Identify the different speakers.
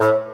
Speaker 1: Música